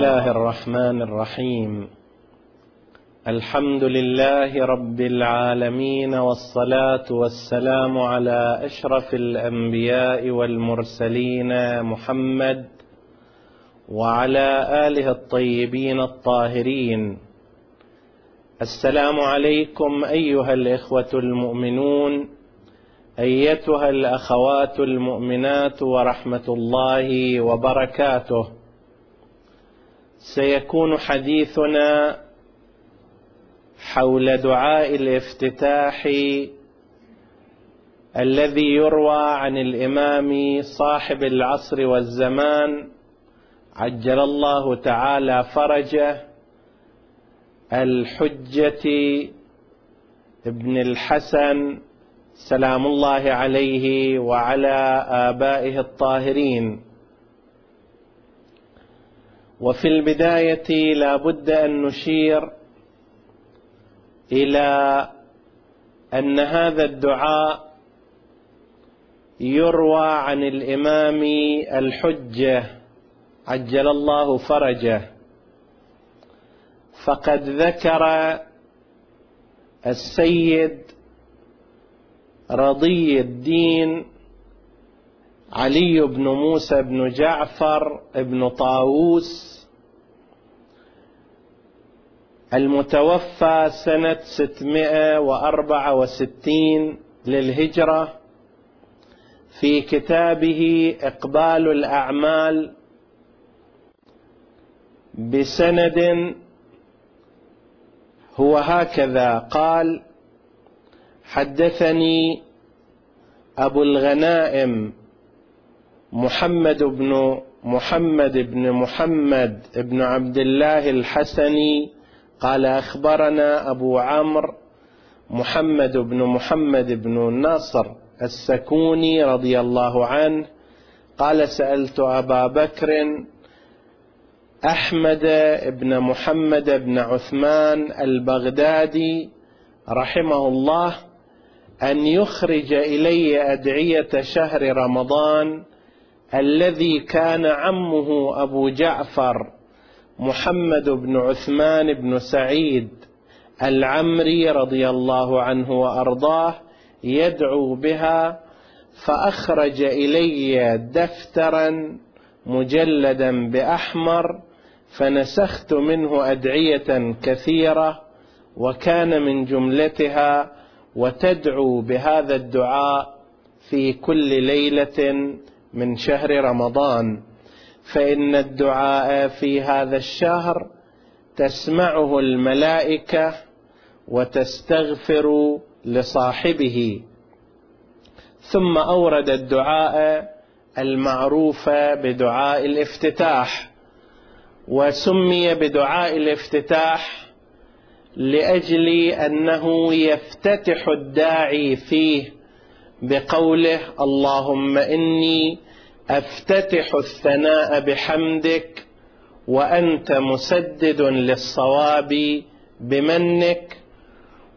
الله الرحمن الرحيم الحمد لله رب العالمين والصلاه والسلام على اشرف الانبياء والمرسلين محمد وعلى اله الطيبين الطاهرين السلام عليكم ايها الاخوه المؤمنون ايتها الاخوات المؤمنات ورحمه الله وبركاته سيكون حديثنا حول دعاء الافتتاح الذي يروى عن الإمام صاحب العصر والزمان عجل الله تعالى فرجه الحجة ابن الحسن سلام الله عليه وعلى آبائه الطاهرين. وفي البداية لا بد أن نشير إلى أن هذا الدعاء يروى عن الإمام الحجة عجل الله فرجه. فقد ذكر السيد رضي الدين علي بن موسى بن جعفر بن طاووس المتوفى سنة 664 للهجرة في كتابه إقبال الأعمال بسند هو هكذا قال حدثني أبو الغنائم محمد بن محمد بن محمد بن عبد الله الحسني قال أخبرنا أبو عمرو محمد بن محمد بن النصر السكوني رضي الله عنه قال سألت أبا بكر أحمد بن محمد بن عثمان البغدادي رحمه الله أن يخرج إلي أدعية شهر رمضان الذي كان عمه أبو جعفر محمد بن عثمان بن سعيد العمري رضي الله عنه وأرضاه يدعو بها فأخرج إلي دفترا مجلدا بأحمر فنسخت منه أدعية كثيرة وكان من جملتها وتدعو بهذا الدعاء في كل ليلة من شهر رمضان فإن الدعاء في هذا الشهر تسمعه الملائكة وتستغفر لصاحبه. ثم أورد الدعاء المعروف بدعاء الافتتاح وسمي بدعاء الافتتاح لأجل أنه يفتتح الداعي فيه بقوله اللهم إني أفتتح الثناء بحمدك وأنت مسدد للصواب بمنك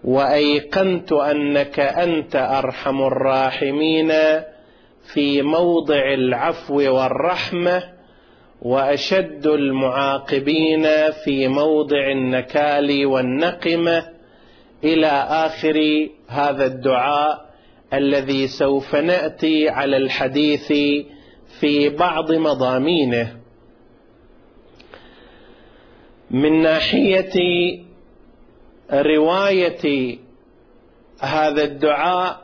وأيقنت أنك أنت أرحم الراحمين في موضع العفو والرحمة وأشد المعاقبين في موضع النكال والنقمة. إلى آخر هذا الدعاء. الذي سوف نأتي على الحديث في بعض مضامينه. من ناحية رواية هذا الدعاء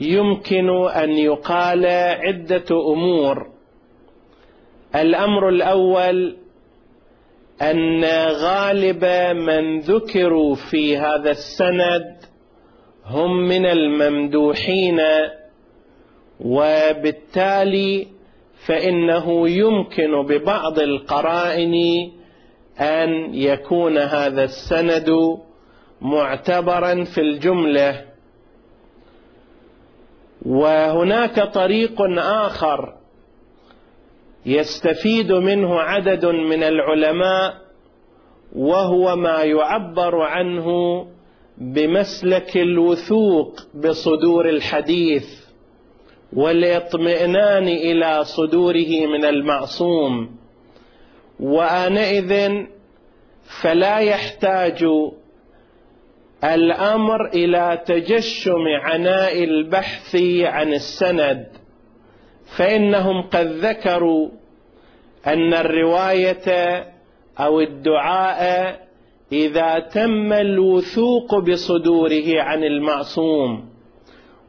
يمكن أن يقال عدة أمور. الأمر الأول أن غالب من ذكروا في هذا السند هم من الممدوحين وبالتالي فإنه يمكن ببعض القرائن أن يكون هذا السند معتبرا في الجملة. وهناك طريق آخر يستفيد منه عدد من العلماء وهو ما يعبر عنه بمسلك الوثوق بصدور الحديث والاطمئنان إلى صدوره من المعصوم. وآنئذ فلا يحتاج الأمر إلى تجشم عناء البحث عن السند فإنهم قد ذكروا أن الرواية أو الدعاء إذا تم الوثوق بصدوره عن المعصوم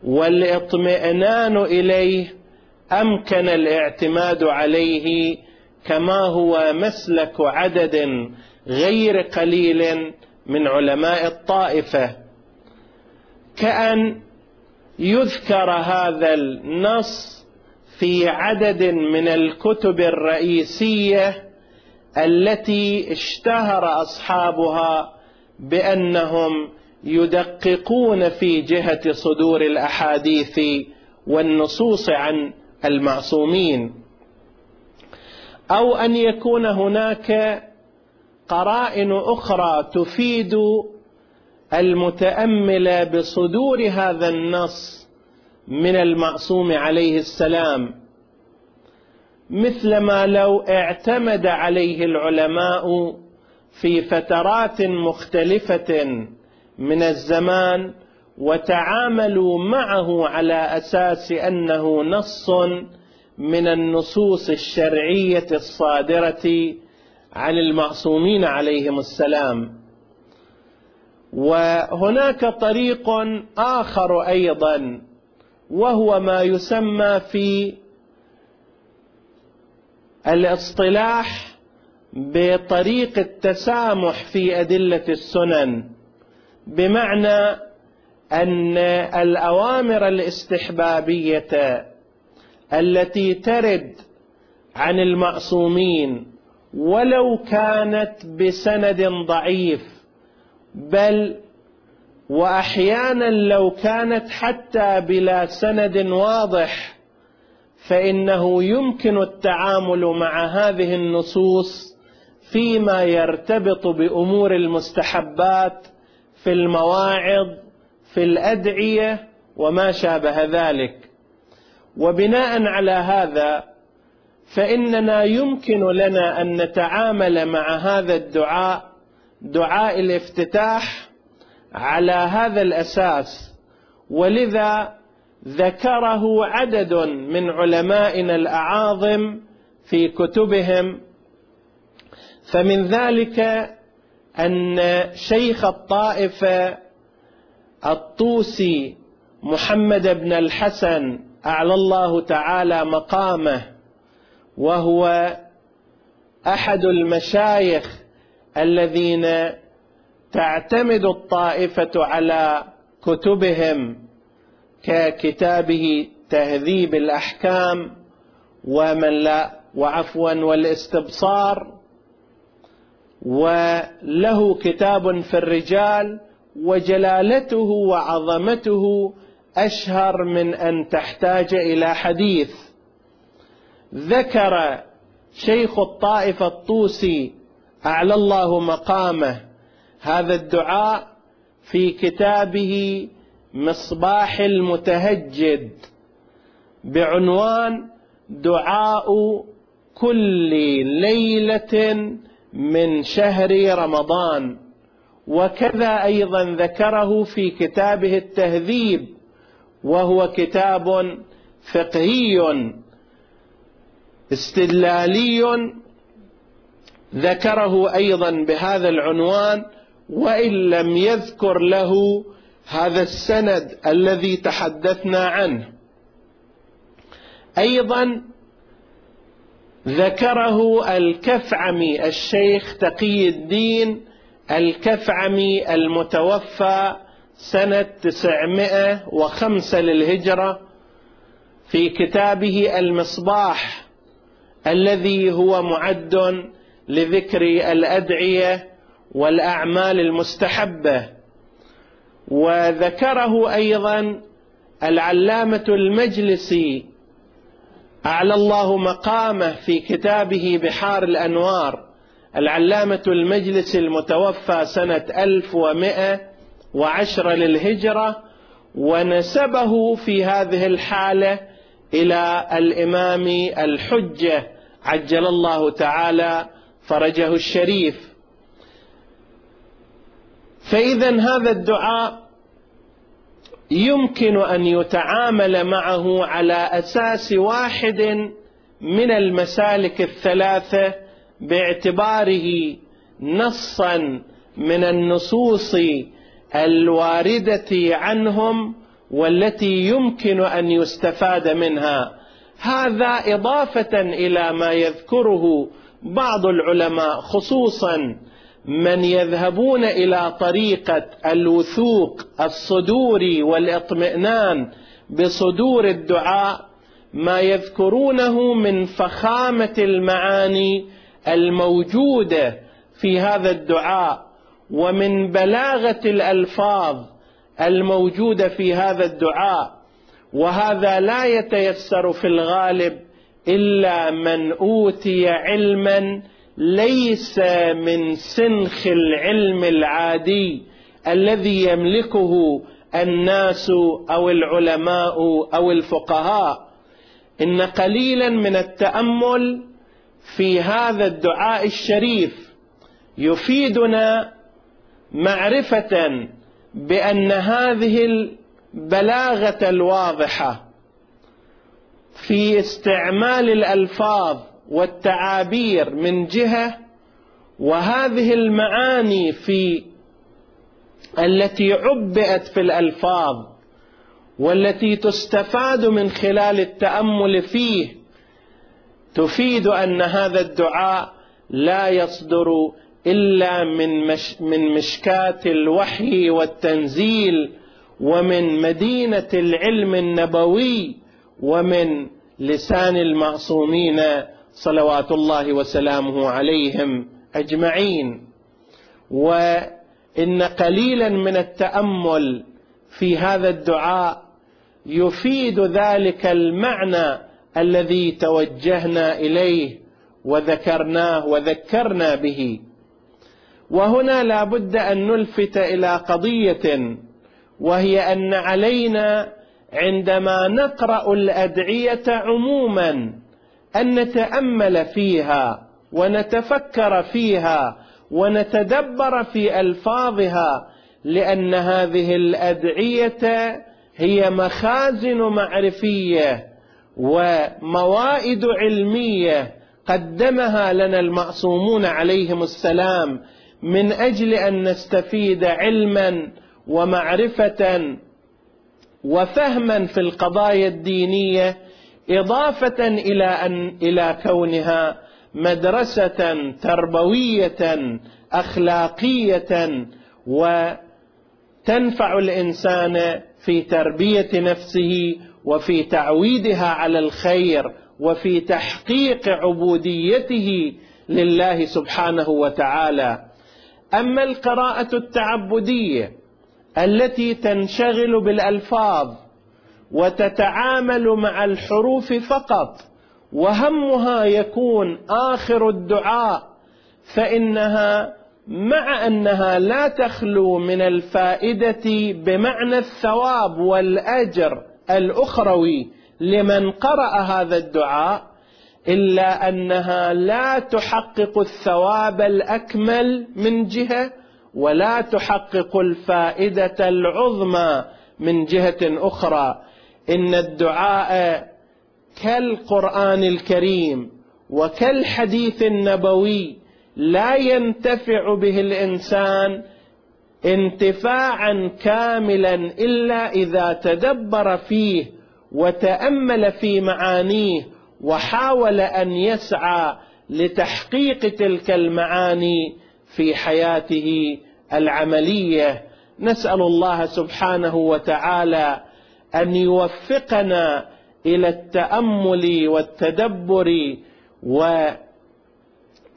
والاطمئنان إليه أمكن الاعتماد عليه كما هو مسلك عدد غير قليل من علماء الطائفة. كأن يذكر هذا النص في عدد من الكتب الرئيسية التي اشتهر أصحابها بأنهم يدققون في جهة صدور الأحاديث والنصوص عن المعصومين. أو أن يكون هناك قرائن أخرى تفيد المتأمل بصدور هذا النص من المعصوم عليه السلام. مثلما لو اعتمد عليه العلماء في فترات مختلفة من الزمان وتعاملوا معه على أساس أنه نص من النصوص الشرعية الصادرة عن المعصومين عليهم السلام. وهناك طريق آخر أيضا وهو ما يسمى في الاصطلاح بطريق التسامح في أدلة السنن بمعنى أن الأوامر الاستحبابية التي ترد عن المعصومين ولو كانت بسند ضعيف بل وأحيانا لو كانت حتى بلا سند واضح فإنه يمكن التعامل مع هذه النصوص فيما يرتبط بأمور المستحبات في المواعظ في الأدعية وما شابه ذلك. وبناء على هذا فإننا يمكن لنا أن نتعامل مع هذا الدعاء دعاء الافتتاح على هذا الأساس. ولذا ذكره عدد من علمائنا الأعاظم في كتبهم. فمن ذلك أن شيخ الطائفه الطوسي محمد بن الحسن أعلى الله تعالى مقامه وهو أحد المشايخ الذين تعتمد الطائفة على كتبهم. ككتابه تهذيب الأحكام ومن لا وعفوا والاستبصار. وله كتاب في الرجال وجلالته وعظمته أشهر من أن تحتاج إلى حديث. ذكر شيخ الطائفة الطوسي أعلى الله مقامه هذا الدعاء في كتابه مصباح المتهجد بعنوان دعاء كل ليلة من شهر رمضان. وكذا أيضا ذكره في كتابه التهذيب وهو كتاب فقهي استدلالي ذكره أيضا بهذا العنوان وإن لم يذكر له هذا السند الذي تحدثنا عنه. أيضا ذكره الكفعمي الشيخ تقي الدين الكفعمي المتوفى سنة تسعمائة وخمسة للهجرة في كتابه المصباح الذي هو معد لذكر الأدعية والأعمال المستحبة. وذكره أيضا العلامة المجلسي أعلى الله مقامه في كتابه بحار الأنوار العلامة المجلس المتوفى سنة 1110 للهجرة ونسبه في هذه الحالة إلى الإمام الحجة عجل الله تعالى فرجه الشريف. فإذا هذا الدعاء يمكن أن يتعامل معه على أساس واحد من المسالك الثلاثة باعتباره نصا من النصوص الواردة عنهم والتي يمكن أن يستفاد منها. هذا إضافة إلى ما يذكره بعض العلماء خصوصا من يذهبون إلى طريقة الوثوق الصدوري والإطمئنان بصدور الدعاء ما يذكرونه من فخامة المعاني الموجودة في هذا الدعاء ومن بلاغة الألفاظ الموجودة في هذا الدعاء وهذا لا يتيسر في الغالب إلا من أوتي علما ليس من سنخ العلم العادي الذي يملكه الناس أو العلماء أو الفقهاء. إن قليلا من التأمل في هذا الدعاء الشريف يفيدنا معرفة بأن هذه البلاغة الواضحة في استعمال الألفاظ والتعابير من جهة وهذه المعاني في التي عبئت في الألفاظ والتي تستفاد من خلال التأمل فيه تفيد أن هذا الدعاء لا يصدر إلا من مش من مشكاه الوحي والتنزيل ومن مدينة العلم النبوي ومن لسان المعصومين صلوات الله وسلامه عليهم أجمعين. وإن قليلا من التأمل في هذا الدعاء يفيد ذلك المعنى الذي توجهنا إليه وذكرناه وذكرنا به. وهنا لا بد أن نلفت إلى قضية وهي أن علينا عندما نقرأ الأدعية عموما أن نتأمل فيها ونتفكر فيها ونتدبر في ألفاظها لأن هذه الأدعية هي مخازن معرفية وموائد علمية قدمها لنا المعصومون عليهم السلام من أجل أن نستفيد علما ومعرفة وفهما في القضايا الدينية إضافة إلى ان إلى كونها مدرسة تربوية أخلاقية وتنفع الإنسان في تربية نفسه وفي تعويدها على الخير وفي تحقيق عبوديته لله سبحانه وتعالى. أما القراءة التعبدية التي تنشغل بالألفاظ وتتعامل مع الحروف فقط وهمها يكون آخر الدعاء فإنها مع أنها لا تخلو من الفائدة بمعنى الثواب والأجر الأخروي لمن قرأ هذا الدعاء إلا أنها لا تحقق الثواب الأكمل من جهة ولا تحقق الفائدة العظمى من جهة أخرى. إن الدعاء كالقرآن الكريم وكالحديث النبوي لا ينتفع به الإنسان انتفاعا كاملا إلا إذا تدبر فيه وتأمل في معانيه وحاول أن يسعى لتحقيق تلك المعاني في حياته العملية. نسأل الله سبحانه وتعالى أن يوفقنا إلى التأمل والتدبر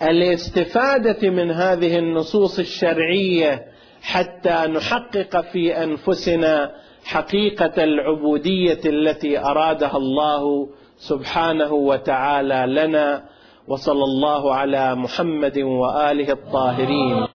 والاستفادة من هذه النصوص الشرعية حتى نحقق في أنفسنا حقيقة العبودية التي أرادها الله سبحانه وتعالى لنا وصلى الله على محمد وآله الطاهرين.